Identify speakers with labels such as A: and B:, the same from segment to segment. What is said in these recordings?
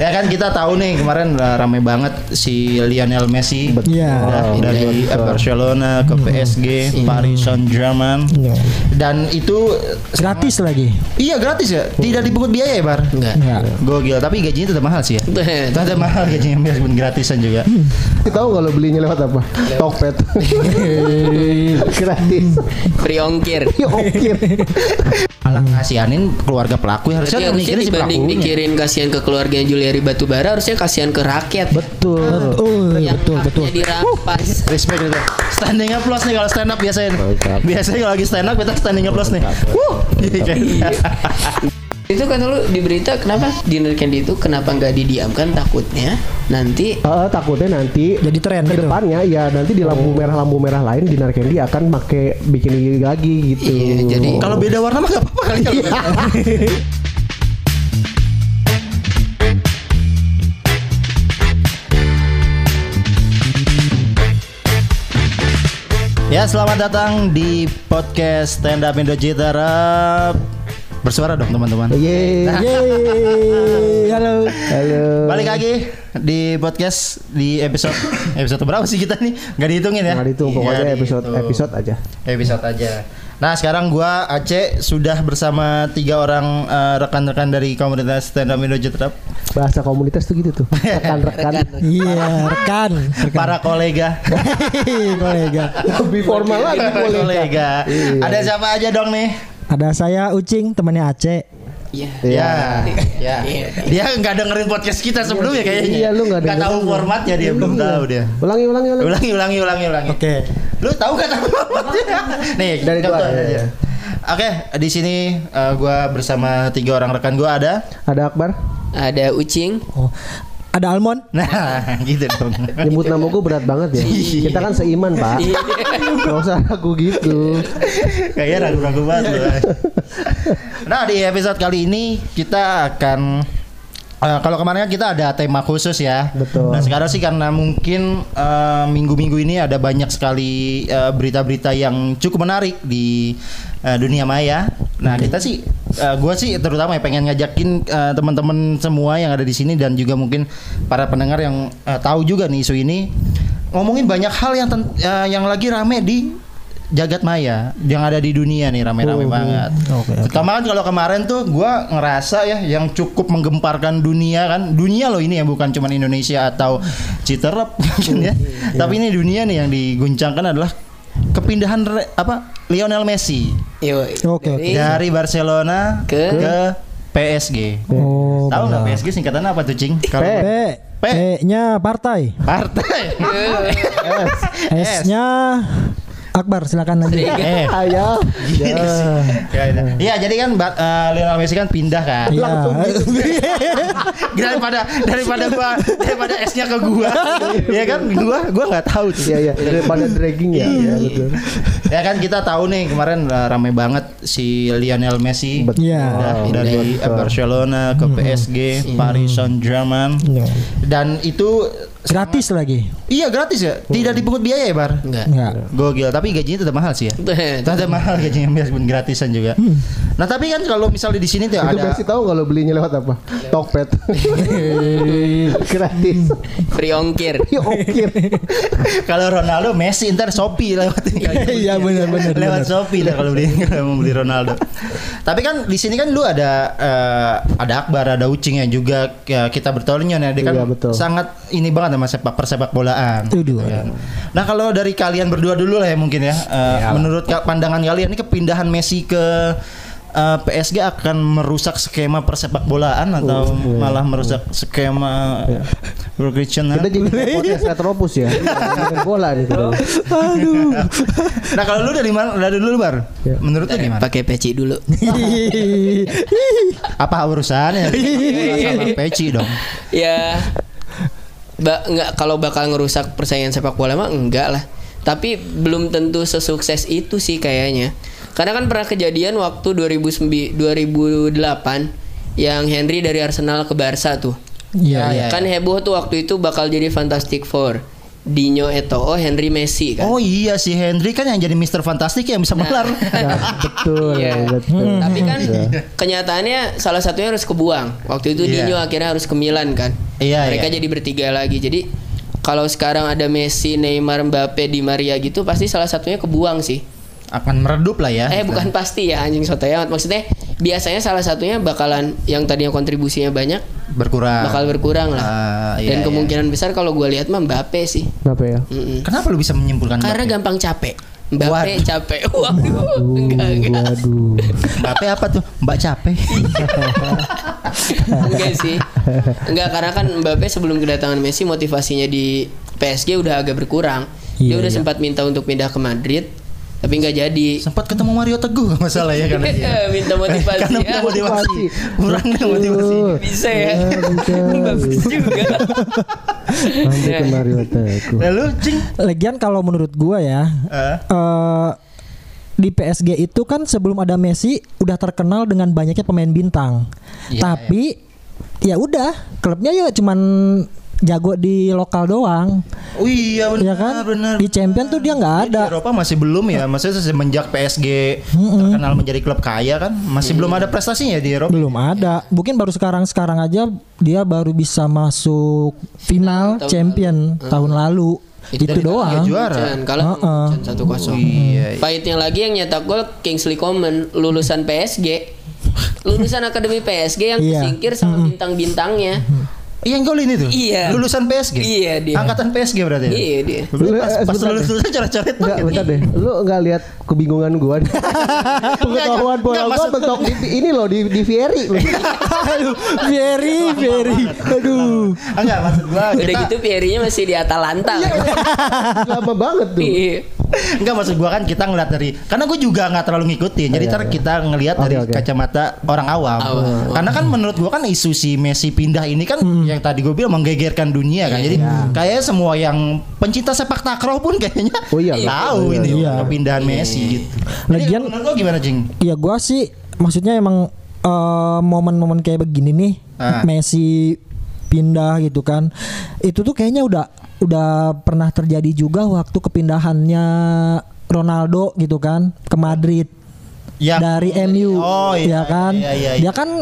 A: ya kan kita tahu nih kemarin rame banget si Lionel Messi
B: Iya.
A: udah dari Barcelona ke PSG, Paris Saint-Germain.
B: Iya.
A: Dan itu
B: Gratis lagi.
A: iya gratis ya, tidak dipungut biaya ya, Bar?
C: Enggak.
B: Enggak.
A: Gokil, tapi gajinya tetap mahal sih ya. Tetap mahal gajinya meskipun gratisan juga.
D: Kita tahu kalau belinya lewat apa? Tokped. Gratis.
C: Free ongkir.
D: Ya oke.
A: Malah ngasihanin keluarga pelaku ya, harusnya
C: harusnya
A: mikirin si
C: dibanding
A: pelakunya.
C: mikirin kasihan ke keluarga Juliari Batubara harusnya kasihan ke rakyat.
D: Betul.
B: Oh,
C: Yang
B: betul betul.
A: Respect itu. Standing applause nih kalau stand up biasanya.
D: Mantap.
A: Biasanya kalau lagi stand up kita standing applause nih. Wuh.
C: Itu kan lu di berita kenapa dinner candy itu kenapa nggak didiamkan takutnya nanti
D: Eh, takutnya nanti
B: Jadi tren
D: ke
B: gitu.
D: depannya ya nanti di lampu merah lampu merah lain di Narkendi akan pakai bikin lagi gitu.
C: Iya, jadi-
A: Kalau beda warna mah gak apa-apa kali kalau Ya selamat datang di podcast Stand Up Indo Citara Bersuara dong teman-teman
D: Yeay.
B: Yeay, halo.
D: Halo.
A: Balik lagi di podcast di episode episode berapa sih kita nih? Gak dihitungin ya?
D: Nggak dihitung pokoknya
A: Nggak
D: episode
A: dihitung.
D: episode aja.
A: episode aja. Nah sekarang gua Aceh sudah bersama tiga orang eh, rekan-rekan dari komunitas stand up Indo Jetrap,
D: Bahasa komunitas tuh gitu tuh. Rekan-rekan.
B: Iya, rekan. rekan.
A: para kolega,
B: kolega.
D: Lebih formal lagi kolega.
A: kolega. Ada siapa aja dong nih?
B: Ada saya Ucing, temannya Aceh.
C: Ya
A: Ya,
C: Iya.
A: ya. Dia nggak dengerin podcast kita sebelumnya kayaknya.
D: Iya, lu nggak
A: tahu formatnya dia belum
D: Iya.
A: tahu dia.
D: Ulangi ulangi ulangi.
A: Ulangi, ulangi, ulangi, ulangi.
B: Oke.
A: Lu tahu gak tahu formatnya? Nih,
D: Dari gua,
A: aja.
D: ya.
A: Oke, di sini eh, gua bersama tiga orang rekan gua ada.
D: Ada Akbar.
C: ada ucing
B: Oh. Ada Almond.
A: Nah, gitu dong.
D: Nyebut nama gue berat banget ya. Kita kan seiman pak. Gak usah ragu gitu.
A: Kayaknya ragu-ragu banget loh. Nah di episode kali ini kita akan eh, kalau kemarin kan kita ada tema khusus ya.
D: Betul.
A: Nah sekarang sih karena mungkin eh, minggu-minggu ini ada banyak sekali eh, berita-berita yang cukup menarik di eh, dunia maya. Nah kita sih, gue sih terutama ya pengen ngajakin eh, teman-teman semua yang ada di sini dan juga mungkin para pendengar yang eh, tahu juga nih isu ini ngomongin banyak hal yang ten- eh, yang lagi rame di jagat maya yang ada di dunia nih rame-rame banget.
B: Oke, oke.
A: Pertama kan kalau kemarin tuh gua ngerasa ya yang cukup menggemparkan dunia kan dunia loh ini ya bukan cuma Indonesia atau Citerep mungkin ya. Tapi ini dunia nih yang diguncangkan adalah kepindahan re- apa Lionel Messi
C: Yo,
B: Oke, oke.
C: dari-
A: dari Barcelona
C: Ke-
A: ke PSG.
B: Oh,
A: Tahu nggak
B: benar.
A: PSG singkatannya apa tuh, Cing? Kalau.
D: P.
B: P-nya partai.
A: partai.
B: S-nya Akbar, silakan lanjut.
A: eh,
D: Ayah.
A: gini sih. Ya, ya. Iya, jadi kan eh, Lionel Messi kan pindah kan.
B: Iya.
A: daripada daripada gua daripada S-nya ke gua ya kan gua gua nggak tahu tuh
D: Iya iya. Daripada dragging ya. Iya betul.
A: ya kan kita tahu nih kemarin uh, ramai banget si Lionel Messi
D: Betul.
B: Iya.
A: udah dari
D: betul.
A: Barcelona ke PSG Paris Saint-Germain
B: Iya.
A: dan itu
B: Gratis lagi.
A: iya gratis ya tidak dipungut biaya ya Bar
C: enggak
B: Enggak.
A: gokil tapi gajinya tetap mahal sih ya tetap mahal gajinya meskipun gratisan juga nah tapi kan kalau misalnya di sini tuh
D: Itu
A: ada
D: Messi tahu kalau belinya lewat apa? Tokped. Gratis.
C: free ongkir
D: Ya oke.
A: kalau Ronaldo Messi ntar Shopee lewat
B: Iya, benar, benar,
A: lewat. Shopee dah kalau beli kalau mau beli Ronaldo. Tapi kan di sini kan lu ada eh, ada Akbar, ada Ucing yang juga ya, kita bertolonnya ya dia kan
D: Iya, betul.
A: sangat ini banget sama sepak persepak bolaan.
B: Tuduh.
A: Nah kalau dari kalian berdua dulu lah ya mungkin ya, eh, menurut ka- pandangan kalian ini kepindahan Messi ke eh, PSG akan merusak skema persepak bolaan atau malah merusak skema Christian
D: Kita jadi podcast retropus ya. Ngomongin bola nih kita.
A: Nah kalau lu dari mana? Dari dulu bar.
D: Ya.
A: Menurut lu gimana?
C: pakai peci dulu
A: Apa urusannya? sama peci dong.
C: ya ba nggak kalau bakal ngerusak persaingan sepak bola mah enggak lah. Tapi belum tentu sesukses itu sih kayaknya. Karena kan pernah kejadian waktu 2009 2008 yang Henry dari Arsenal ke Barca tuh.
B: Iya, iya.
A: Ya,
C: kan heboh tuh waktu itu bakal jadi Fantastic Four Dino Eto'o, Henry Messi kan.
A: Oh iya si Hendry kan yang jadi Mister Fantastic yang bisa melar.
D: Ya, betul,
C: Iya.
D: betul.
C: Tapi kan kenyataannya salah satunya harus kebuang. Waktu itu
A: Iya.
C: Dino akhirnya harus ke Milan kan.
A: Iya,
C: Mereka
A: iya.
C: jadi bertiga lagi. Jadi kalau sekarang ada Messi, Neymar, Mbappe, Di Maria gitu pasti salah satunya kebuang sih.
A: Akan meredup lah ya.
C: Eh bukan pasti ya anjing soto amat. Maksudnya biasanya salah satunya bakalan yang tadinya kontribusinya banyak
A: berkurang.
C: bakal berkurang lah.
A: Ah, iya,
C: Dan
A: iya.
C: kemungkinan besar kalau gue lihat mah Mbappe sih.
D: Kenapa ya?
C: Mm-mm.
A: Kenapa lu bisa menyimpulkan
C: Karena
A: Mbappe?
C: gampang capek. Mbappe
A: Waduh.
C: capek. Waduh. Enggak, enggak.
D: Waduh.
A: Mbappe apa tuh? Mbak capek.
C: Enggak sih. Enggak karena kan Mbappe sebelum kedatangan Messi motivasinya di PSG udah agak berkurang. Dia
B: Iya,
C: udah
B: iya.
C: sempat minta untuk pindah ke Madrid tapi nggak jadi.
A: Sempat ketemu Mario Teguh masalah ya karena dia.
C: minta motivasi.
A: Karena minta motivasi. Kurangnya motivasi.
C: Bisa ya.
D: Ya, bisa.
C: Bagus juga.
D: Lanjut ke Mario Teguh.
A: Lalu cing.
B: Lagian kalau menurut gua ya
A: Eh,
B: eh di PSG itu kan sebelum ada Messi udah terkenal dengan banyaknya pemain bintang.
A: Iya,
B: Tapi ya udah, klubnya ya cuman jago di lokal doang.
A: oh iya benar
B: Ya kan?
A: benar.
B: Di champion tuh dia nggak
A: Di
B: ada.
A: Eropa masih belum ya. Maksudnya semenjak PSG terkenal menjadi klub kaya kan, masih belum ada prestasinya di Eropa.
B: Belum ada. Mungkin baru sekarang-sekarang aja dia baru bisa masuk final
C: Tahun
B: champion tahun lalu. Itu,
A: dari
B: doang.
A: juara.
C: Jangan kalah satu kosong.
A: Iya.
C: Pahitnya lagi yang nyetak gol Kingsley Coman lulusan PSG. Lulusan akademi PSG yang
B: Iya.
C: tersingkir sama bintang-bintangnya.
A: Iya, Yang golin itu?
C: Iya.
A: Lulusan PSG?
C: Iya, dia.
A: Angkatan PSG berarti ya?
C: Iya dia.
A: Lu pas,
D: Eh,
A: pas lulus lulus coret-coret
D: Enggak, bentar deh. Lu enggak lihat kebingungan gua. Pengetahuan bola
A: enggak,
D: gua bentuk ini loh di di Fieri.
B: very very. Aduh.
A: Enggak, maksud gua
C: Udah
A: kita
C: gitu Pierinya masih di Atalanta.
D: Lama banget tuh.
C: Iya.
A: Enggak maksud gua kan kita ngeliat dari karena gue juga nggak terlalu ngikutin. Jadi
D: Iya,
A: ntar
D: iya.
A: kita ngelihat dari
D: oke.
A: kacamata orang awam.
C: Awam.
A: Karena kan menurut gua kan isu si Messi pindah ini kan yang tadi gue bilang menggegerkan dunia kan. Jadi kayaknya semua yang pencinta sepak takraw pun kayaknya
D: Oh iya.
A: tahu
D: Iya,
A: ini
B: iya.
A: kepindahan Messi gitu.
B: Lagian-
A: menurut lo gimana, Jing?
B: Ya gua sih maksudnya emang eh, momen-momen kayak begini nih
A: Ah.
B: Messi pindah gitu kan. Itu tuh kayaknya udah udah pernah terjadi juga waktu kepindahannya Ronaldo gitu kan ke Madrid
A: Ya.
B: dari MU.
A: Oh, iya,
B: ya kan.
A: iya, iya, iya.
B: Dia kan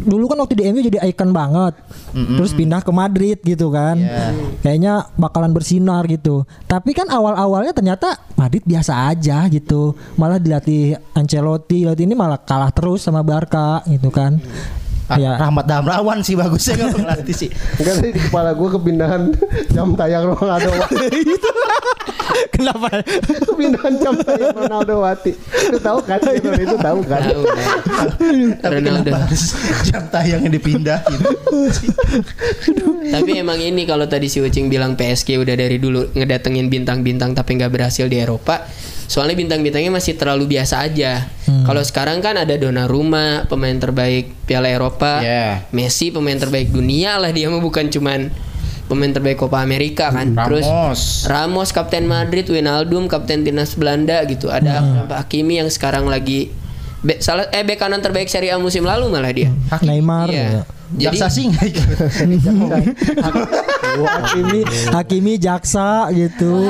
B: dulu kan waktu di MU jadi ikon banget. Terus pindah ke Madrid gitu kan.
A: Iya.
B: Kayaknya bakalan bersinar gitu. Tapi kan awal-awalnya ternyata Madrid biasa aja gitu. Malah dilatih Ancelotti, dilatih ini malah kalah terus sama Barca gitu kan. Ya.
A: Rahmat Damrawan sih bagusnya kalau ngelatih sih.
D: Enggak tadi di kepala gua kepindahan jam tayang Ronaldo.
B: Kenapa?
D: kepindahan jam tayang Ronaldo Wati. Itu tahu kan? Itu, itu tahu kan?
C: Tahu.
A: Tapi
C: Ronaldo.
A: jam tayangnya dipindahin?
C: Tapi emang ini kalau tadi si Ucing bilang PSG udah dari dulu ngedatengin bintang-bintang tapi nggak berhasil di Eropa. Soalnya bintang-bintangnya masih terlalu biasa aja. Kalau sekarang kan ada Donnarumma, pemain terbaik Piala Eropa.
A: Yeah.
C: Messi pemain terbaik dunia lah dia mah bukan cuman pemain terbaik Copa Amerika kan. Terus
A: Ramos.
C: Ramos kapten Madrid, Wijnaldum kapten timnas Belanda gitu. Ada Achraf Hakimi yang sekarang lagi be- salah eh bek kanan terbaik Serie A musim lalu malah dia.
B: Neymar.
C: Iya.
B: ya.
C: Jadi
A: Jaksa sih nggak ikut.
B: Hakimi, Hakimi jaksa gitu.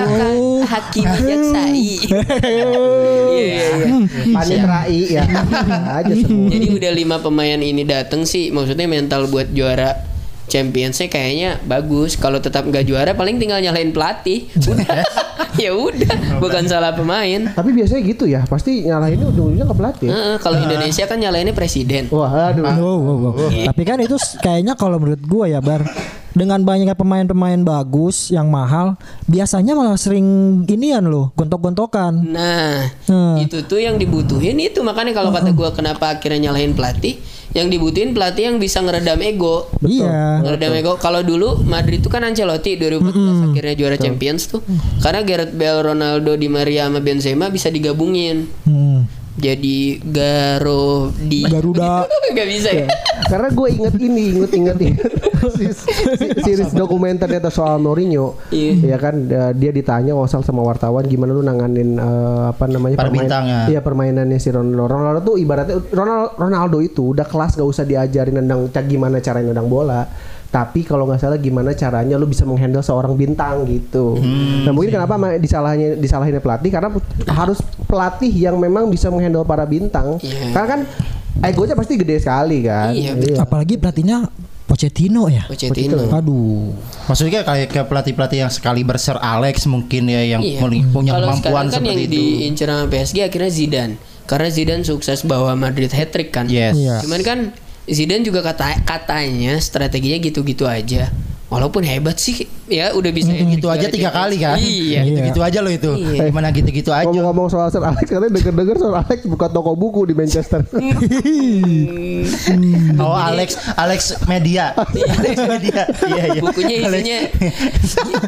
C: Hakimi Jaksai. Iya, iya, iya.
D: Panit Rai ya. aja semua.
C: Jadi udah lima pemain ini dateng sih, maksudnya mental buat juara Championsnya kayaknya bagus. Kalau tetap nggak juara, paling tinggal nyalain pelatih. Udah. ya udah, bukan salah pemain.
D: Tapi biasanya gitu ya, pasti nyalahinnya ujung-ujungnya ke pelatih.
C: Heeh, kalau Indonesia kan nyalainnya presiden.
D: Wah, aduh.
B: Wow, wow, wow. Tapi kan itu kayaknya kalau menurut gua ya Bar dengan banyaknya pemain-pemain bagus yang mahal, biasanya malah sering inian loh, gontok-gontokan.
C: Nah,
B: Hmm.
C: itu tuh yang dibutuhin itu makanya kalau kata gua kenapa akhirnya nyalahin pelatih, yang dibutuhin pelatih yang bisa ngeredam ego.
B: Iya.
C: Ngeredam ego. Kalau dulu Madrid itu kan Ancelotti 2014 akhirnya juara Champions tuh. Karena Gareth Bale, Ronaldo, Di Maria sama Benzema bisa digabungin.
B: Hmm.
C: Jadi Garo di
B: Garuda.
C: Gak bisa ya.
D: Karena gue inget ini, inget inget inget series dokumenter ternyata soal Mourinho.
C: Iya.
D: Ya kan dia ditanya ngosal sama wartawan gimana lu nanganin eh, apa namanya
A: Perbintangan.
D: Iya permainannya si Ronaldo. Ronaldo tuh ibaratnya Ronaldo, Ronaldo itu udah kelas gak usah diajarin nendang ca- gimana cara nendang bola. Tapi kalau nggak salah gimana caranya lu bisa menghandle seorang bintang gitu.
A: Hmm,
D: nah mungkin kenapa ma- disalahinnya disalahinnya pelatih karena harus pelatih yang memang bisa menghandle para bintang.
C: Iya.
D: Karena kan egonya pasti gede sekali kan.
C: Iya, betul.
B: Apalagi pelatihnya Pochettino ya.
C: Pochettino.
B: Aduh.
A: Maksudnya kayak ke pelatih-pelatih yang sekali berser Alex mungkin ya yang
C: Iya.
A: punya
C: Kalau
A: kemampuan
C: sekarang kan yang
A: seperti itu.
C: diincar sama PSG akhirnya Zidane. Karena Zidane sukses bawa Madrid hat trick kan.
A: Yes.
B: Iya.
C: Cuman kan Zidane juga kata katanya strateginya gitu-gitu aja. Walaupun hebat sih ya udah bisa
A: Gitu aja tiga kali kan?
C: Iya.
A: Gitu-gitu aja loh itu.
C: Iya.
A: Gimana gitu-gitu aja.
D: Ngomong-ngomong soal Sir Alex katanya denger-denger Sir Alex buka toko buku di Manchester.
A: Oh Alex Alex Media. Alex Media. Iya iya.
C: Bukunya isinya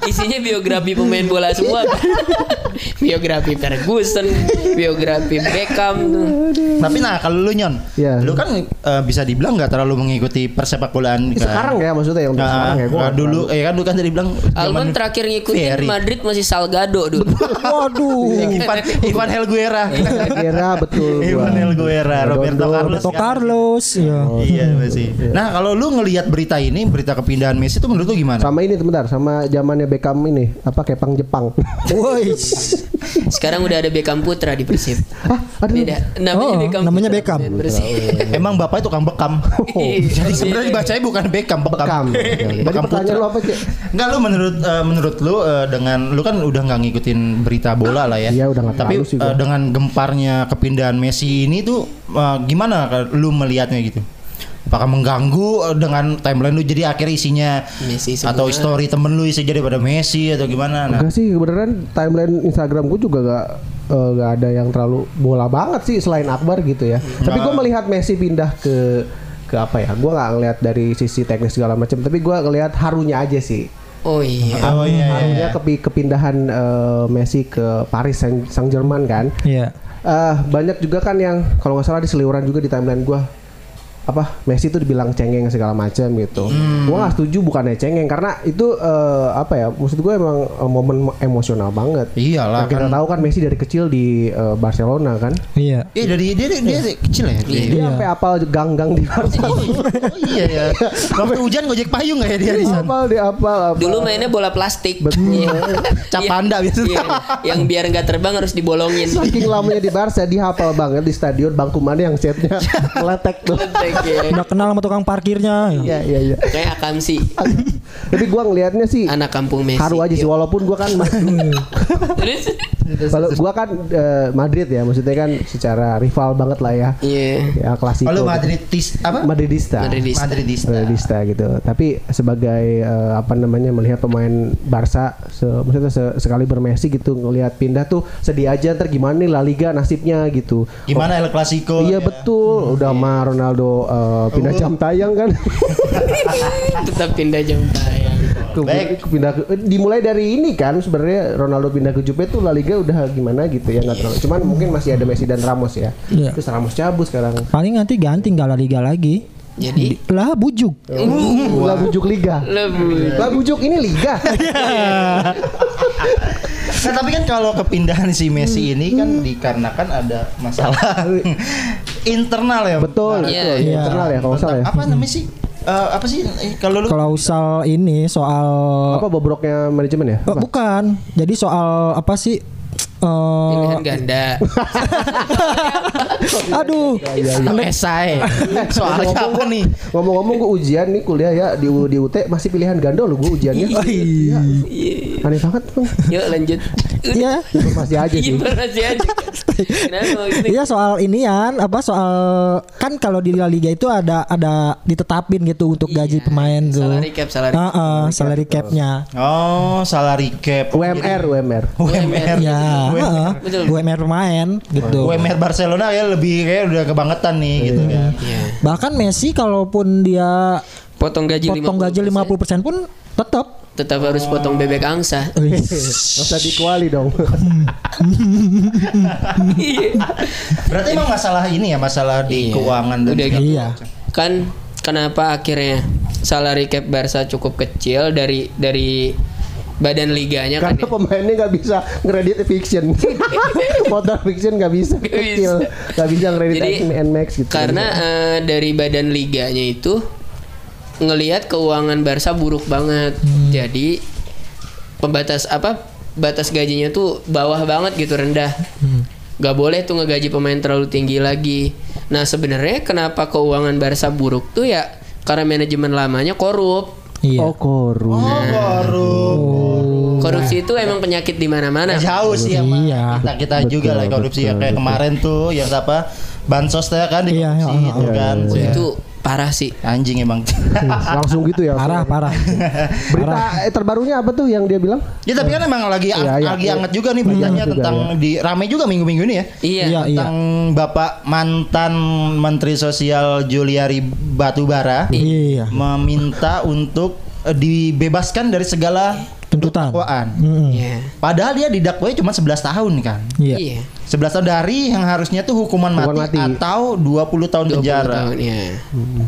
C: isinya biografi pemain bola semua. biografi Ferguson, biografi Beckham.
A: Tapi nah kalau lu nyon,
D: Iya.
A: lu kan eh, bisa dibilang nggak terlalu mengikuti persepak bolaan kan?
D: sekarang ya maksudnya yang untuk
A: Nah,
D: sekarang ya. Gua
A: dulu, ya kan lu kan tadi bilang
C: Alman terakhir ngikutin
A: Ferry.
C: Madrid masih Salgado dulu.
B: Waduh.
A: Ivan Ivan Helguera.
D: Kira betul.
A: Ivan Helguera, Roberto. Carlos.
B: Roberto
A: kan?
B: Carlos ya.
A: Iya masih. Nah kalau lu ngelihat berita ini, berita kepindahan Messi itu menurut lu gimana?
D: Sama ini sebentar, sama zamannya Beckham ini, apa Kepang Jepang.
B: Woi.
C: Sekarang udah ada Beckham Putra di Persib.
D: Hah, aduh.
C: Beda. Namanya
B: Oh,
C: Beckham.
B: namanya
C: Putra.
B: Beckham.
C: Persib.
A: Emang bapak itu tukang bekam. Jadi sebenarnya bacanya bukan Beckham, bekam.
D: Bekam. Oke, oke. Pertanyaan lu apa, Cek?
A: Enggak lu menurut eh, menurut lu eh, dengan lu kan udah nggak ngikutin berita bola lah ya.
D: Iya, udah nggak
A: Tapi
D: terlalu sih gua.
A: eh, dengan gemparnya kepindahan Messi ini tuh eh, gimana lu melihatnya gitu? Apakah mengganggu dengan timeline lu jadi akhir isinya
C: Messi
A: atau story temen lu isi jadi pada Messi atau gimana? Nah,
D: Enggak sih, beneran timeline Instagram gue juga gak nggak ada yang terlalu bola banget sih selain Akbar gitu ya. Tapi gue melihat Messi pindah ke ke apa ya? Gue nggak ngelihat dari sisi teknis segala macam, tapi gue ngelihat harunya aja sih.
C: Oh iya.
A: Oh iya, iya,
D: Harunya kepi- kepindahan eh, Messi ke Paris Saint Germain kan.
B: Iya.
D: Eh banyak juga kan yang kalau nggak salah di seliuran juga di timeline gua apa Messi itu dibilang cengeng segala macam gitu. Gua nggak setuju bukannya cengeng karena itu eh, apa ya maksud gue emang eh, momen emosional banget.
A: Iyalah
D: Yang kita
A: kan.
D: tahu kan Messi dari kecil di eh, Barcelona kan.
B: Iya.
A: Iya dari dia, dia, dia kecil ya. Dia.
D: Dia sampai apal gang-gang di Barca.
A: Oh iya ya. Waktu hujan gojek payung nggak ya dia di sana?
D: apal dia apal. apal.
C: Dulu mainnya bola plastik.
D: Betul.
C: Iya.
A: Cap
C: Iya.
A: panda.
C: Iya. Yang biar nggak terbang harus dibolongin.
D: Saking lamanya di Barca dia hafal banget di stadion bangku mana yang setnya meletek tuh.
C: Ya.
B: Udah kenal sama tukang parkirnya.
D: Iya iya iya.
C: Kayak Akamsi,
D: Tapi gua ngelihatnya sih
C: anak kampung Messi.
D: haru aja sih walaupun gua kan
C: Terus
D: Kalau gua kan eh, Madrid ya, maksudnya kan secara rival banget lah ya.
C: Iya.
D: Ya klasiko.
A: Kalau
D: gitu.
A: Madridis apa?
D: Madridista.
C: Madridista.
A: Madridista.
D: Madridista gitu. Tapi sebagai eh, apa namanya melihat pemain Barca se maksudnya se- sekali bermesi gitu ngelihat pindah tuh sedih aja ntar gimana nih La Liga nasibnya gitu.
A: Gimana El Clasico?
D: Iya
A: ya? Oh.
D: betul, udah sama Ronaldo eh, pindah jam tayang kan.
C: Tetap pindah jam tayang.
D: Ke-
A: Baik.
D: pindah ke- eh, dimulai dari ini kan sebenarnya Ronaldo pindah ke Juve tuh La Liga udah gimana gitu ya nggak terlalu. Cuman mungkin masih ada Messi dan Ramos ya.
B: Iya.
D: Terus Ramos cabut sekarang.
B: Paling nanti ganti nggak La Liga lagi.
C: Jadi
B: Lah bujuk.
D: Lah bujuk liga. Lah bujuk ini liga.
A: Nah, tapi kan kalau kepindahan si Messi ini kan dikarenakan ada masalah internal ya.
D: betul,
C: Iya,
D: betul.
B: iya.
D: Internal ya kalau salah ya.
A: Apa namanya sih? Eh, apa sih eh, kalau lu
B: Klausal ini soal
D: Apa bobroknya manajemen ya?
B: Oh,
D: Apa?
B: bukan. Jadi soal apa sih? Eh,
C: pilihan ganda.
B: aduh.
D: Iya, iya.
A: esai soal apa nih?
D: Ngomong-ngomong gue ujian nih kuliah ya di, U- di UT masih pilihan ganda loh gue ujiannya. Iya. Aneh banget bang.
C: Yuk lanjut.
B: Iya.
D: Informasi aja sih.
C: Informasi aja. Gitu?
B: Iya soal inian apa soal kan kalau di La Liga itu ada ada ditetapin gitu untuk gaji
C: Iya,
B: pemain tuh.
C: salary cap, salary
B: Ah, ah, salary cap-nya.
A: Oh, salary cap.
D: UMR, UMR.
A: UMR.
B: Ya, ah,
C: Betul.
B: UMR pemain gitu.
A: UMR Barcelona ya lebih kayak udah kebangetan nih gitu kan.
C: Iya.
B: Bahkan Messi kalaupun dia
C: Potong gaji
B: potong gaji 50% pun tetap.
C: Tetap harus potong bebek angsa.
D: Gak usah dikuali dong.
A: Berarti emang masalah ini ya, masalah di
C: Iya.
A: keuangan dan
C: Udah gitu.
B: Iya.
C: Kan kenapa akhirnya salary cap Barca cukup kecil dari dari badan liganya kan
D: Karena
C: ya?
D: pemainnya nggak bisa ngeredit fiction. Motor fiction nggak bisa
C: Nggak
D: kecil.
C: bisa.
D: Nggak bisa ngeredit
C: Jadi,
D: Nmax gitu.
C: Karena eh, dari badan liganya itu ngelihat keuangan Barca buruk banget.
B: Hmm.
C: Jadi pembatas apa? Batas gajinya tuh bawah banget gitu rendah.
B: Hmm.
C: Gak boleh tuh ngegaji pemain terlalu tinggi lagi. Nah sebenarnya kenapa keuangan Barca buruk tuh ya karena manajemen lamanya korup.
B: Iya.
D: Oh korup.
A: Oh, baru.
C: Korupsi itu emang penyakit di mana-mana.
A: Jauh sih sama
B: Iya.
A: kita kita juga lah korupsi ya kayak kemarin tuh yang apa bansos teh kan di
B: Iya, iya,
A: itu
B: iya,
A: kan.
C: Oh, itu parah sih.
A: Anjing emang.
D: Langsung gitu ya.
B: Parah, parah.
D: Berita eh, terbarunya apa tuh yang dia bilang?
A: Ya tapi kan emang lagi
D: Iya, iya,
A: lagi
D: iya.
A: hangat juga nih beritanya
D: Iya, juga,
A: tentang di rame juga minggu-minggu ini ya.
C: Iya.
B: Iya, iya.
A: Tentang Bapak mantan Menteri Sosial Juliari Batubara
B: Iya.
A: meminta untuk eh, dibebaskan dari segala
B: Tuntutan.
A: dakwaan.
B: Mm-mm.
C: Iya.
A: Padahal dia didakwai cuma 11 tahun kan.
B: Iya.
C: Iya.
A: 11 tahun dari yang harusnya tuh hukuman mati,
D: Hukuman mati.
A: atau 20 tahun
C: 20
A: penjara.
C: tahun, iya.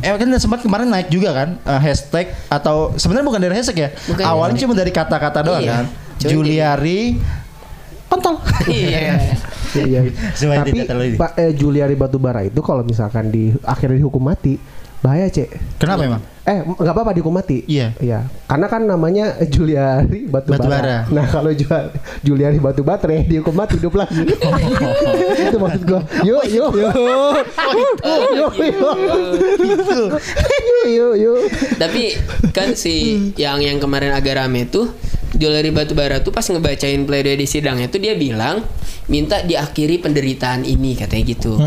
A: Eh kan sempat kemarin naik juga kan eh, hashtag atau sebenarnya bukan dari hashtag ya.
C: Bukan.
A: Awalnya cuma dari kata-kata doang
C: Iya.
A: kan.
C: Cuma
A: Juliari kontol.
C: Iya.
D: Iya.
A: Supaya
D: Tapi. Pak eh, Juliari Batubara itu kalau misalkan di akhirnya dihukum mati, bahaya cek.
A: Kenapa emang?
D: Eh nggak apa-apa dihukum mati.
A: Iya.
D: Iya. Karena kan namanya Juliari Batubara.
A: Batubara.
D: Nah kalau Ju- Juliari Batu Baterai dihukum mati hidup lagi. itu maksud gua. Yuk yuk. Yuk yuk. Yuk yuk yuk.
C: Tapi kan si yang yang kemarin agak rame tuh Juliari Batubara tuh pas ngebacain pledoi di sidangnya tuh dia bilang minta diakhiri penderitaan ini katanya gitu.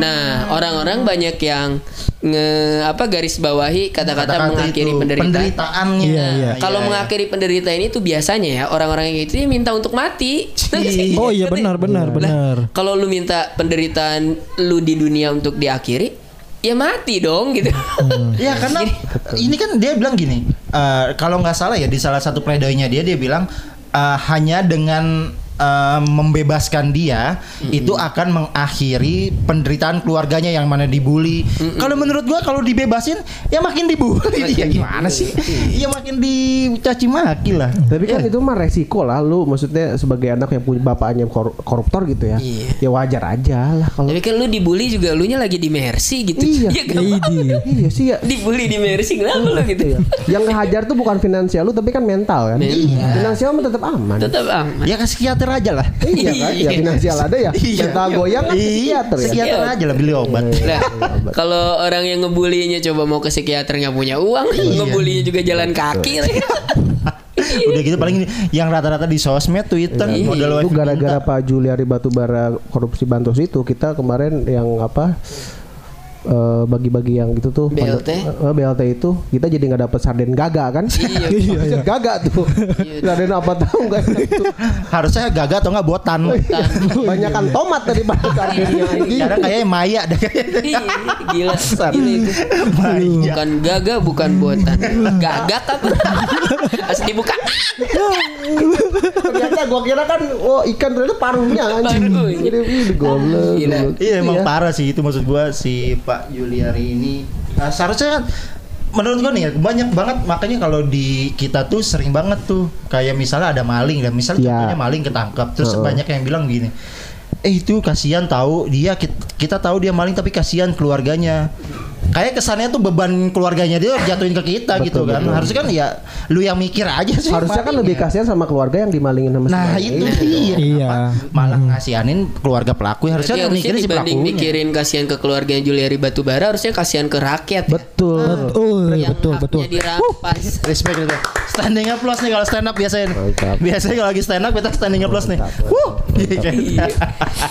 C: Nah, orang-orang banyak yang nge apa garis bawahi kata-kata mengakhiri
A: itu,
C: penderitaan.
A: penderitaannya.
B: Iya, iya.
C: Kalau
A: Iya, iya.
C: mengakhiri penderitaan ini tuh biasanya ya orang-orang yang gitu dia minta untuk mati.
B: Oh iya benar benar
C: Lah,
B: benar.
C: Kalau lu minta penderitaan lu di dunia untuk diakhiri, ya mati dong gitu.
A: Iya karena ini kan dia bilang gini, eh, kalau nggak salah ya di salah satu pledoinya dia dia bilang eh, hanya dengan eh, membebaskan dia itu akan mengakhiri penderitaan keluarganya yang mana dibully. Kalau menurut gua kalau dibebasin ya makin dibully dia gimana sih? Ya makin dicaci maki lah.
D: Tapi kan itu mah resiko lah lu maksudnya sebagai anak yang punya bapaknya kor- koruptor gitu ya.
C: Iya.
D: Ya wajar aja lah kalau
C: Tapi kan lu dibully juga lu nya lagi di Mercy gitu.
D: Iya.
C: Ya, kenapa?
D: Iya sih ya.
C: dibully di Mercy kenapa lu gitu?
D: Iya. Yang ngehajar tuh bukan finansial lu tapi kan mental kan.
C: Mental.
D: Finansial mah tetap aman.
C: Tetap aman.
A: Ya ke psikiater aja lah.
D: Iya kan? Ya finansial ada ya. Mental goyang kan
A: Iya,
D: psikiater ya.
A: psikiater aja lah beli obat.
C: Nah, kalau orang yang ngebulinya coba mau ke psikiater nggak punya uang, ngebulinya juga jalan kaki.
A: Udah gitu paling yang rata-rata di sosmed, Twitter,
C: Iya.
A: modal
D: Itu gara-gara. Pak Juliari Batubara korupsi bansos itu kita kemarin yang apa eh, bagi-bagi yang gitu tuh
C: BLT?
D: Eh, BLT itu kita jadi nggak dapet sarden gaga kan
C: Iya.
D: gaga tuh sarden apa tahu nggak tuh
A: harusnya gagal atau enggak botan.
D: banyakan tomat daripada sardennya ini
A: Sekarang kayaknya Maya deh.
C: Iya, gila, gila itu.
A: Maya.
C: Bukan gaga, bukan buatan. Gagak apa? Harus dibuka.
D: ternyata gua kira kan oh ikan ternyata paruhnya anjing goblok goblok.
A: Iya emang
D: Iya.
A: parah sih itu maksud gua si Pak Juliari ini. Nah, seharusnya kan menurut gua nih ya banyak banget makanya kalau di kita tuh sering banget tuh kayak misalnya ada maling dan misalnya
D: Iya.
A: contohnya maling ketangkap terus
D: Heeh.
A: banyak yang bilang gini eh itu kasihan tahu dia kita, kita tahu dia maling tapi kasihan keluarganya kayak kesannya tuh beban keluarganya dia jatuhin ke kita
D: Betul,
A: gitu kan
D: betul.
A: harusnya kan ya lu yang mikir aja sih
D: harusnya kan lebih
A: ya.
D: kasihan sama keluarga yang dimalingin sama si
A: nah itu iya
B: Iya.
A: Malah ngasihanin keluarga pelaku ya harusnya
C: harusnya
A: mikirin si
C: dibanding
A: pelakunya
C: mikirin kasihan ke keluarganya Juliari Batubara harusnya kasihan ke rakyat. ya.
D: betul
B: Betul,
C: Yang
B: betul, betul.
C: dirampas.
A: Respect itu. Standing applause nih kalau stand up biasanya.
D: Mantap.
A: Biasanya kalau lagi stand up kita standing applause nih. Wuh.
C: Iya.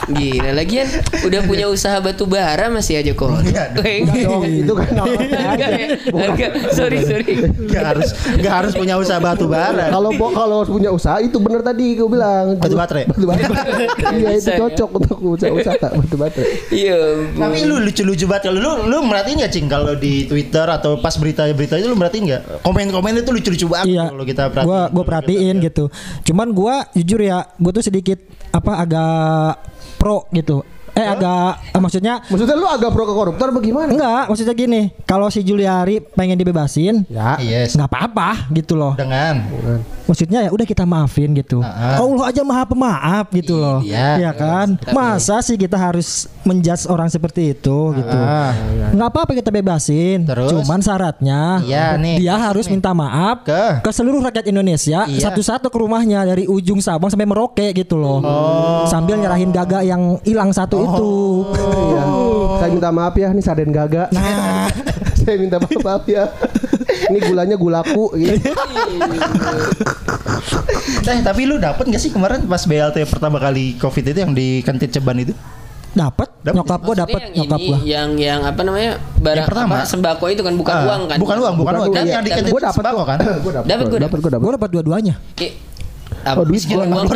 C: Gila lagian udah punya usaha batu bara masih aja kok.
A: Enggak dong.
D: Dong itu kan namanya aja
C: Enggak, sorry sorry.
A: Gak harus gak harus punya usaha batu bara.
D: kalau bo- kalau harus punya usaha itu bener tadi gue bilang
A: Batu baterai?
D: batu baterai iya itu
C: ya.
D: cocok untuk usaha usaha batu baterai
C: Iya.
A: Tapi lu lucu-lucu banget kalau lu lu merhatiin gak cing kalau di Twitter atau pas berita-berita itu lu merhatiin gak? Komen-komen itu lucu-lucu banget
B: Iya,
A: kalau kita perhatiin.
B: gua gua perhatiin gitu. Cuman gua jujur ya, gua tuh sedikit apa agak pro gitu. Eh agak eh, maksudnya
D: maksudnya lu agak pro ke koruptor bagaimana
B: enggak, maksudnya gini, kalau si Juliari pengen dibebasin,
D: ya.
A: Yes.
B: nggak apa-apa gitu loh.
A: Dengan
B: maksudnya ya udah kita maafin gitu.
A: Ah.
B: Allah aja maha pemaaf gitu loh.
A: Iya.
B: ya kan? Masa sih kita harus menjudge orang seperti itu gitu.
A: Ah.
B: Nggak apa-apa kita bebasin.
A: Terus?
B: Cuman syaratnya
A: Iya, nih.
B: dia harus minta maaf
A: Ke?
B: ke seluruh rakyat Indonesia
A: Iya.
B: satu-satu ke rumahnya dari ujung Sabang sampai Merauke gitu loh. Sambil nyerahin gaga yang hilang satu itu.
D: Iya. Saya minta maaf ya, nih Saden Gaga.
B: Nah,
D: Saya minta maaf ya. Ini gulanya gulaku gitu.
A: Eh, tapi lu dapet gak sih kemarin pas BLT pertama kali Covid itu yang di kantin Ceban itu?
B: dapat
A: Dapet.
B: nyokap gua dapat nyokap
C: yang
B: gua.
C: yang yang apa namanya barang
A: Yang pertama.
C: apa, sembako itu kan bukan
A: Ah,
C: uang kan
A: Bukan uang, bukan,
D: Bukan
A: uang.
D: uang,
A: Dan
D: iya.
A: yang di kantin
D: Gua dapet
A: sembako kan?
D: Dapet,
C: gua
D: dapet, gue dapet.
B: Gua dapat dua-duanya.
C: Ki- apa,
D: Oh, duit gua
C: uang.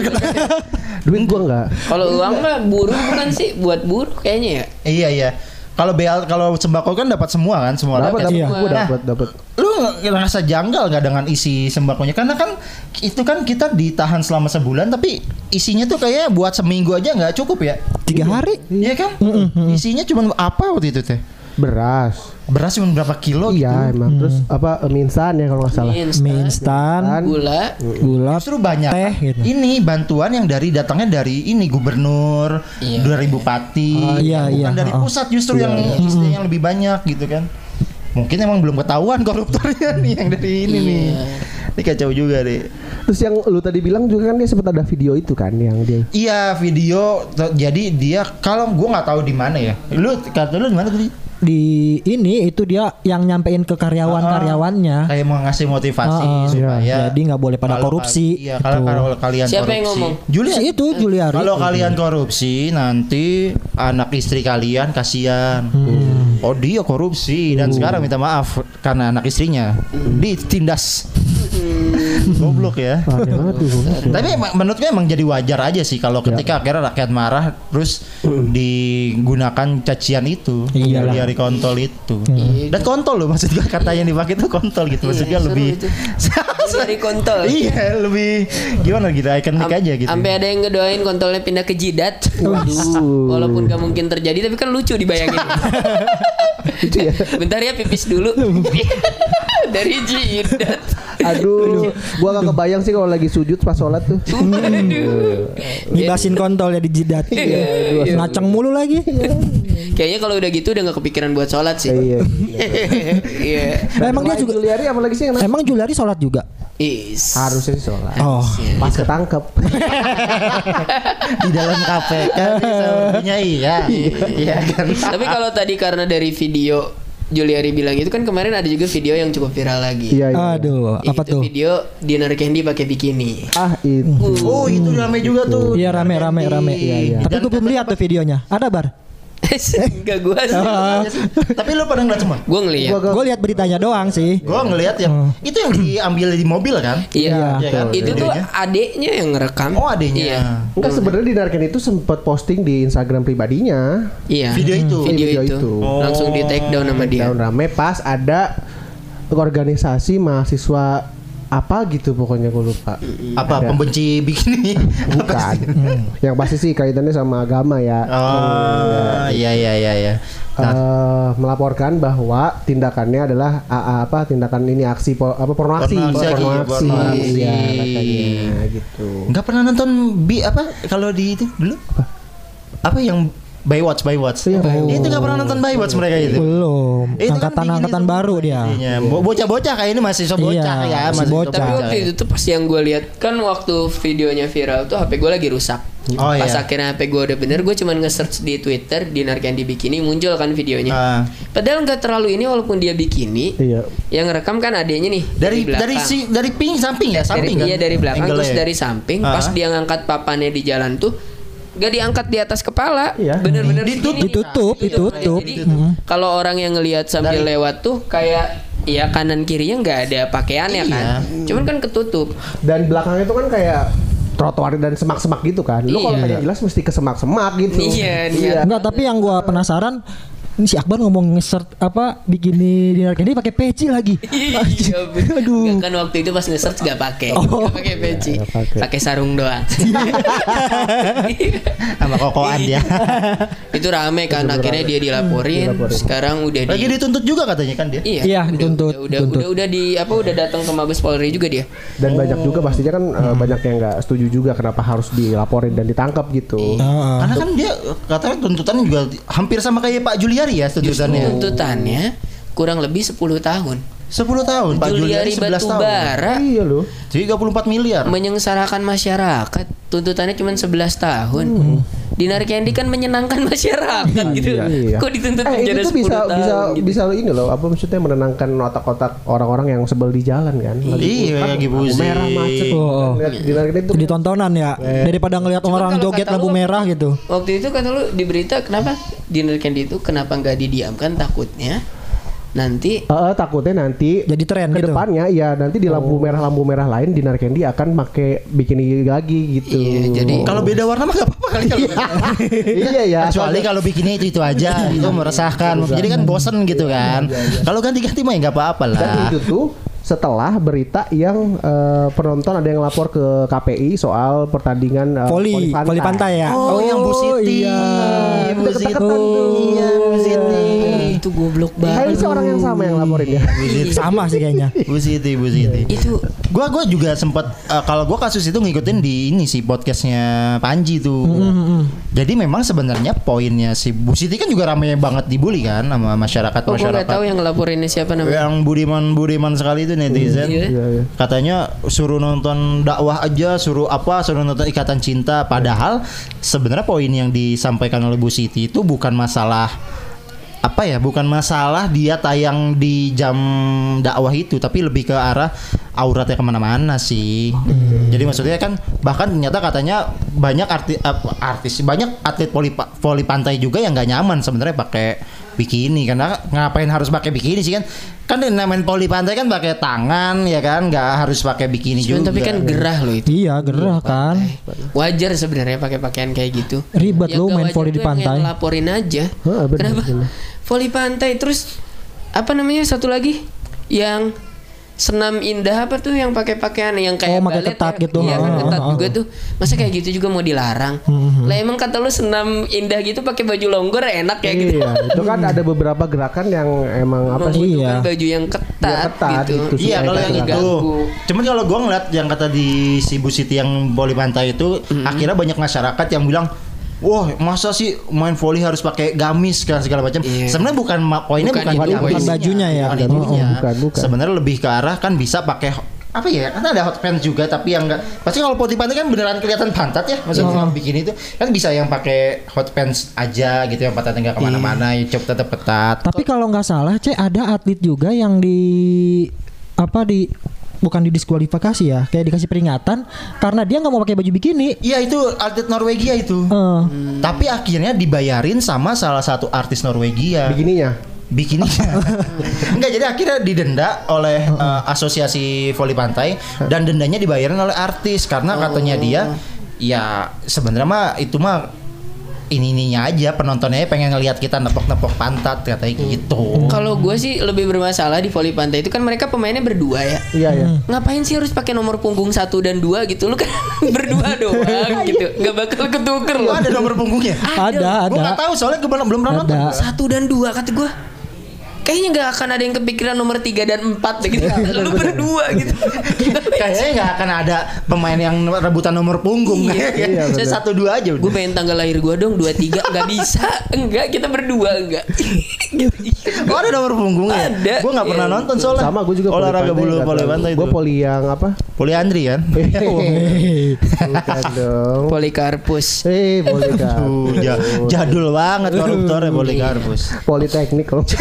D: Duit gua enggak.
C: kalau uang mah buruh bukan sih buat buruh kayaknya ya
A: Iya, iya. Kalau BL kalau sembako kan dapat semua kan, semua
D: Dapat, dapat.
B: Iya.
A: Nah,
D: dapat, dapat.
A: lu ngerasa janggal nggak dengan isi sembakonya karena kan itu kan kita ditahan selama sebulan tapi isinya tuh kayak buat seminggu aja nggak cukup ya
B: Tiga hari.
A: Iya kan isinya cuma apa waktu itu teh
D: Beras.
A: Beras cuma berapa kilo
D: Iya,
A: gitu
D: emang. Terus apa mie instan ya kalau nggak salah.
C: Mie instan, gula
B: gula,
A: justru banyak
B: teh gitu.
A: ini bantuan yang dari datangnya dari ini gubernur
C: Iya.
A: 2000 pati
B: Ah, iya,
A: bukan
B: iya.
A: dari
B: Ah.
A: pusat justru yang isinya yang lebih banyak gitu kan mungkin emang belum ketahuan koruptornya nih yang dari ini nih ini kacau juga deh
D: Terus yang lu tadi bilang juga kan dia sempat ada video itu kan yang dia
A: Iya video jadi dia kalau gua nggak tahu di mana ya. Lu kata lu di mana tadi?
B: Di ini itu dia yang nyampein ke karyawan-karyawannya.
A: Kayak mau ngasih motivasi
B: Ah, ah.
A: supaya
B: Jadi nggak boleh pada
A: kalau
B: korupsi,
A: Iya, kalau
B: gitu.
A: kalau kalian
C: Siapa
A: korupsi.
C: yang ngomong?
A: Julia.
B: Si itu Juliari.
A: Kalau kalian korupsi nanti anak istri kalian kasihan.
B: Hmm.
A: Oh dia korupsi dan sekarang minta maaf karena anak istrinya ditindas. Goblok ya. Tapi emang- menurut gue emang jadi wajar aja sih kalau ketika akhirnya rakyat marah terus digunakan cacian itu dari kontol itu. Dan kontol loh maksud gue kata yang dipakai itu kontol gitu. Maksud gue
C: Iya,
A: lebih
C: dari kontol
A: iya, lebih gimana gitu ikonik
C: Am-
A: aja gitu.
C: Sampai ada yang ngedoain kontolnya pindah ke jidat. Waduh. Walaupun gak mungkin terjadi tapi kan lucu dibayangin.
D: Ya.
C: Bentar ya pipis dulu. Dari jidat.
D: Aduh, gua gak kebayang sih kalau lagi sujud pas sholat tuh.
B: Ngibasin kontol ya di jidat.
C: Iya.
B: Ngaceng mulu lagi.
C: Kayaknya kalau udah gitu udah gak kepikiran buat sholat sih.
D: Iya.
C: Iya.
B: Nah, emang dia juga
D: Juliari apa lagi sih yang
B: Emang Juliari sholat juga?
C: Is.
D: harusnya sih sholat.
B: Oh.
D: Pas ketangkep.
A: di dalam KPK sepertinya iya. Iya kan.
C: Tapi kalau tadi karena dari video Juliari bilang itu kan kemarin ada juga video yang cukup viral lagi.
D: Iya, iya.
B: Aduh, apa
C: itu
B: tuh?
C: video dinner candy pakai bikini.
D: Ah, itu.
A: Oh itu rame juga tuh.
B: Iya rame rame rame.
D: Iya, iya.
B: Tapi gue belum lihat tuh videonya. Ada bar?
C: Enggak gua sih.
A: Tapi lu pada ngeliat semua?
C: Gua ngeliat.
D: Gua-
B: Gue lihat beritanya doang sih.
A: Gua ngeliat yang itu yang diambil di mobil kan?
C: Iya.
A: Iya kan?
C: Itu tuh adeknya yang ngerekam.
A: Oh adanya.
C: Iya.
D: Enggak sebenarnya di Narken itu sempat posting di Instagram pribadinya.
C: Iya.
A: Video itu?
C: Video,
D: Video
C: itu.
D: itu.
C: Langsung di take down sama dia.
D: Daun rame pas ada organisasi mahasiswa apa gitu pokoknya gue lupa.
A: Apa
D: Ada.
A: pembenci bikini?
D: Bukan. Yang pasti sih kaitannya sama agama ya.
A: Oh iya iya iya iya.
D: Eh, melaporkan bahwa tindakannya adalah a- apa tindakan ini aksi po- apa porno aksi
A: Porno aksi,
D: porno
A: porno
D: aksi
A: aksi.
D: ya katanya gitu
A: Enggak pernah nonton bi apa kalau di itu dulu? Apa yang Baywatch Baywatch?
D: Iya, Baywatch.
A: Itu nggak pernah nonton Baywatch mereka itu.
B: Belum.
A: Itu kan
B: Angkatan
A: bikin
B: angkatan
A: itu
B: baru dia.
A: Iya, bo- bocah-bocah kayak ini masih so bocah
B: Iya,
A: ya,
B: masih bocah.
C: Tapi waktu itu tuh pas yang gue lihat kan waktu videonya viral tuh HP gue lagi rusak.
A: Oh,
C: pas
A: iya.
C: akhirnya HP gue udah bener, gue cuman nge-search di Twitter Dinar Candy Bikini muncul kan videonya.
A: Ah.
C: Padahal nggak terlalu ini walaupun dia bikini.
D: iya
C: Yang ngerekam kan adanya nih
A: Dari
C: belakang.
A: dari si dari ping samping ya,
C: dari,
A: samping kan?
C: iya dari belakang
A: Angle-nya
C: terus
A: ya?
C: dari samping
A: Ah.
C: pas dia ngangkat papannya di jalan tuh gak diangkat di atas kepala
D: Iya.
C: bener-bener
A: Ditutup.
B: Ditutup, ditutup.
C: jadi
B: Mhm.
C: kalau orang yang ngelihat sambil
A: Dari-
C: lewat tuh kayak ya kanan kirinya nggak ada pakaiannya
A: Iya.
C: kan cuman kan ketutup
D: dan belakangnya itu kan kayak trotoar dan semak-semak gitu kan lu kalau
C: Iya.
D: pengen jelas mesti ke semak-semak gitu
C: Iya, niat.
B: Enggak, tapi yang gua penasaran ini si Akbar ngomong nge-search apa bikini dinner candy pakai peci lagi.
C: Iya.
B: Aduh.
C: Nggak, kan waktu itu pas nge-search gak pakai,
B: Oh.
C: Nggak pakai peci,
D: Nggak pakai.
C: sarung doang.
A: sama kokoan dia.
C: itu rame kan, akhirnya dia dilaporin.
D: Dilaporin.
C: Sekarang udah di
A: Lagi dituntut juga katanya kan dia.
C: Iya,
B: Iya,
C: udah-
B: dituntut,
C: Udah, udah,
B: dituntut.
C: udah, udah di apa udah datang ke Mabes Polri juga dia.
D: Dan banyak juga pastinya kan eh, banyak yang nggak setuju juga kenapa harus dilaporin dan ditangkap gitu.
B: Heeh.
A: Karena kan dia katanya tuntutannya juga hampir sama kayak Pak Juliari ya tuntutannya.
C: Tuntutannya kurang lebih 10 tahun.
A: 10 tahun Pak Juliari
C: Juliari
A: 11 tahun.
C: Batubara
D: Iya loh.
A: 34 miliar.
C: menyengsarakan masyarakat. Tuntutannya cuma 11 tahun. Dinar Candy kan menyenangkan masyarakat gitu.
D: Iya.
C: Kok dituntut
D: Eh
C: penjara
D: itu
C: 10
D: tuh bisa
C: tahun
D: bisa
C: gitu.
D: bisa ini loh apa maksudnya menenangkan otak-otak orang-orang yang sebel di jalan kan.
A: Iya,
D: kan
A: lagi pusing.
D: merah macet.
B: Oh, oh.
D: Lihat di Nargile itu
B: Jadi tontonan ya daripada ngelihat orang joget lampu
C: lu-
B: merah gitu.
C: Waktu itu kata lu di berita kenapa Dinar Candy itu kenapa nggak didiamkan takutnya nanti
D: Eh, eh, takutnya nanti
B: Jadi tren
D: ke
B: gitu.
D: depannya ya nanti di
C: Oh.
D: lampu merah lampu merah lain Dinar Candy akan pakai bikini lagi gitu.
C: Iya, jadi-
A: Kalau beda warna mah gak apa-apa kali kalau.
D: iya ya.
A: Kecuali kalau bikinnya itu itu aja, itu meresahkan. Jadi kan bosen gitu kan. Kalau ganti-ganti mah ya nggak apa-apa
D: Dan
A: lah.
D: itu tuh setelah berita yang eh, penonton ada yang lapor ke KPI soal pertandingan eh,
B: Voli, voli pantai ya.
A: Oh, yang Bu Siti.
B: Iya.
A: Bu Siti.
D: Tuh.
A: Iya, Bu Siti.
C: Itu goblok
D: Kayaknya
C: banget.
D: sih orang yang sama yang laporin ya.
B: Sama sih kayaknya.
A: Bu Siti, Bu Siti.
C: Itu
A: Gua gua juga sempat eh, kalau gua kasus itu ngikutin di ini sih podcastnya Panji tuh. Jadi memang sebenarnya poinnya si Bu Siti kan juga ramai banget dibully kan sama masyarakat
C: Oh, gue
A: masyarakat.
C: nggak tahu yang ngelaporinnya siapa namanya.
A: yang budiman budiman sekali itu netizen.
C: Iya.
D: Iya, iya.
A: Katanya suruh nonton dakwah aja, suruh apa, suruh nonton ikatan cinta. Padahal sebenarnya poin yang disampaikan oleh Bu Siti itu bukan masalah apa ya, bukan masalah dia tayang di jam dakwah itu, tapi lebih ke arah auratnya ke mana-mana sih. Jadi maksudnya kan bahkan ternyata katanya banyak arti, apa, artis, banyak atlet voli, voli pantai juga yang nggak nyaman sebenarnya pakai bikini karena ngapain harus pakai bikini sih kan? Kan yang main voli pantai kan pakai tangan ya kan, nggak harus pakai bikini
C: Cuman
A: juga.
C: tapi kan gerah loh itu.
B: Iya, gerah kan.
C: Wajar sebenarnya pakai pakaian kayak gitu.
B: Ribet lu
C: nggak
B: main voli di pantai.
C: Laporin aja.
D: Heeh, bener,
C: Kenapa?
D: bener.
C: Voli pantai terus apa namanya satu lagi yang senam indah apa tuh yang pakai pakaian yang kayak
B: Oh, pakai
C: balet
B: ketat
C: ya?
B: gitu.
C: Iya kan ketat
B: oh,
C: juga
B: oh.
C: tuh. Masa kayak gitu juga mau dilarang?
B: Hmm,
C: Lah emang kata lu senam indah gitu pakai baju longgor enak ya gitu.
D: Iya, itu kan ada beberapa gerakan yang emang apa sih?
B: Iya.
C: baju yang ketat,
D: Ya, ketat
C: gitu.
D: itu sih.
A: Iya kalau yang itu. Cuman kalau gua ngeliat yang kata di si Bu Siti yang voli pantai itu, akhirnya banyak masyarakat yang bilang. Wah, masa sih main voli harus pakai gamis segala segala macam.
C: Iya.
A: Sebenarnya bukan poinnya
C: Bukan
A: bukan,
C: itu
A: gamis.
B: Bukan bajunya ya.
A: Bukan
B: Oh,
D: bukan, bukan.
A: Sebenarnya lebih ke arah kan bisa pakai apa ya? Kan ada hot pants juga tapi yang enggak pasti kalau voli pantai kan beneran kelihatan pantat ya. Maksudnya bikin itu kan bisa yang pakai hot pants aja gitu yang pantatnya enggak ke mana-mana, ya cukup tetap ketat.
B: Tapi kalau nggak salah, Cek ada atlet juga yang di apa di bukan didiskualifikasi ya, kayak dikasih peringatan karena dia nggak mau pakai baju bikini.
A: Iya itu atlet Norwegia itu.
B: Eh,
A: Tapi akhirnya dibayarin sama salah satu artis Norwegia.
D: Begininya.
A: Bikini. Enggak jadi akhirnya didenda oleh eh, asosiasi voli pantai dan dendanya dibayarin oleh artis karena katanya dia ya sebenarnya mah itu mah ini ininya aja penontonnya pengen ngelihat kita nepok-nepok pantat katanya gitu.
C: Kalau gue sih lebih bermasalah di voli pantai itu kan mereka pemainnya berdua ya.
D: Iya ya.
C: Ngapain sih harus pakai nomor punggung satu dan dua gitu? Lu kan berdua doang gitu, nggak bakal ketuker
A: Lu
C: loh.
A: ada nomor punggungnya?
B: ada,
A: Gue
B: ada.
A: nggak tahu soalnya gue belum belum pernah nonton.
C: Satu dan dua kata gue. Kayaknya nggak akan ada yang kepikiran nomor tiga dan empat deh gitu. Lu berdua gitu.
A: Kayaknya nggak akan ada pemain yang rebutan nomor punggung.
C: Iya,
D: iya,
A: Saya
D: bener.
A: satu dua aja
C: gue pengen tanggal lahir gue dong dua tiga nggak bisa enggak kita berdua enggak gitu.
A: Oh ada nomor punggungnya?
C: Ada.
A: Gue nggak pernah
C: Iya.
A: nonton soalnya.
D: Sama gue juga
A: olahraga bulu
D: tahu.
A: pantai itu.
D: Gue poli yang apa?
A: Poliandri kan?
B: Hehehe.
D: Bukan dong.
C: Polikarpus
D: Eh, poli kan.
A: Tuh, ja- jadul banget koruptornya Polikarpus.
D: Politeknik kalau.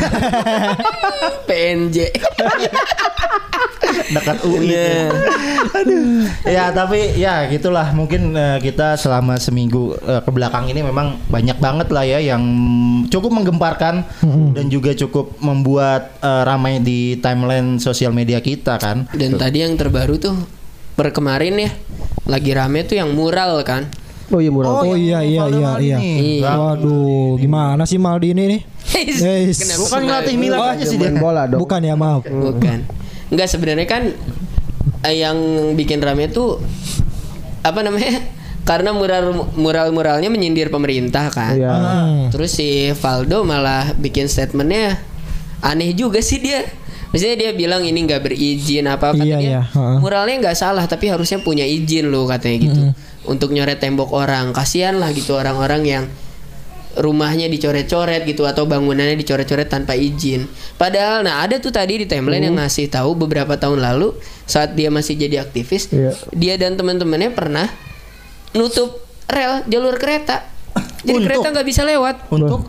C: PNJ
A: Dekat UI. Aduh. Ya tapi ya gitulah mungkin eh, kita selama seminggu eh, ke belakang ini memang banyak banget lah ya yang cukup menggemparkan dan juga cukup membuat eh, ramai di timeline sosial media kita kan.
C: dan tadi yang terbaru tuh per kemarin ya lagi rame tuh yang mural kan
D: Oh iya mural.
B: Oh, iya,
A: yang
B: iya,
A: Valdo
B: iya,
A: Maldini.
B: iya.
C: Iya.
B: Waduh, gimana sih Maldini nih? Yes.
A: Bukan ngelatih Milan
B: Oh,
A: aja sih dia.
D: bola dong.
B: Bukan ya, maaf.
C: Bukan. Enggak sebenarnya kan eh, yang bikin rame tuh apa namanya? Karena mural mural muralnya menyindir pemerintah kan.
D: Iya.
B: Hmm.
C: Terus si Valdo malah bikin statementnya aneh juga sih dia. Maksudnya dia bilang ini nggak berizin apa kata
B: Iya,
C: dia.
B: iya.
C: Muralnya nggak salah tapi harusnya punya izin loh katanya gitu. Untuk nyoret tembok orang. Kasihan lah gitu orang-orang yang rumahnya dicoret-coret gitu atau bangunannya dicoret-coret tanpa izin. Padahal nah ada tuh tadi di timeline yang ngasih tahu beberapa tahun lalu saat dia masih jadi aktivis,
D: Iya.
C: dia dan teman-temannya pernah nutup rel jalur kereta. Jadi
A: Untuk?
C: kereta nggak bisa lewat.
A: Untuk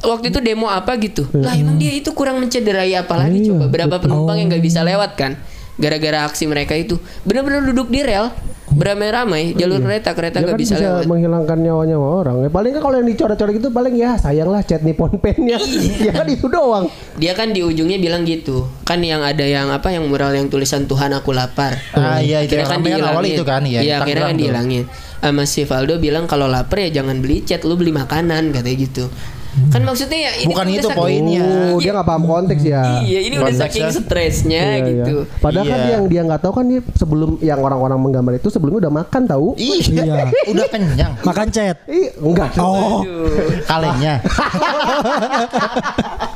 C: Waktu itu demo apa gitu. Lah emang dia itu kurang mencederai apa lagi
D: Iya,
C: coba. Berapa penumpang yang nggak bisa lewat kan? Gara-gara aksi mereka itu. Benar-benar duduk di rel beramai-ramai jalur kereta kereta nggak
D: kan
C: bisa,
D: bisa,
C: lewat.
D: menghilangkan nyawanya orang. Ya, paling kan kalau yang dicoret-coret gitu paling ya sayang lah cat nippon pennya. ya kan itu doang.
C: Dia kan di ujungnya bilang gitu. Kan yang ada yang apa yang mural yang tulisan Tuhan aku lapar.
A: Ah, iya, itu kan awal itu kan, iya,
C: Iya,
A: di
C: akhirnya kan dihilangin. Sama si Valdo bilang kalau lapar ya jangan beli cat, lu beli makanan katanya gitu. Kan maksudnya ya ini
A: Bukan
C: udah
A: itu poinnya.
D: Oh, dia nggak paham konteks ya.
C: Iya, ini udah saking stresnya
D: Iya, iya.
C: gitu.
D: Padahal kan
A: Iya.
D: yang dia nggak tahu kan dia sebelum yang orang-orang menggambar itu sebelumnya udah makan tahu.
A: Iya,
B: Iya.
A: udah kenyang.
B: Makan chat.
D: Ih, enggak.
B: Oh.
C: Aduh.
A: Kalengnya.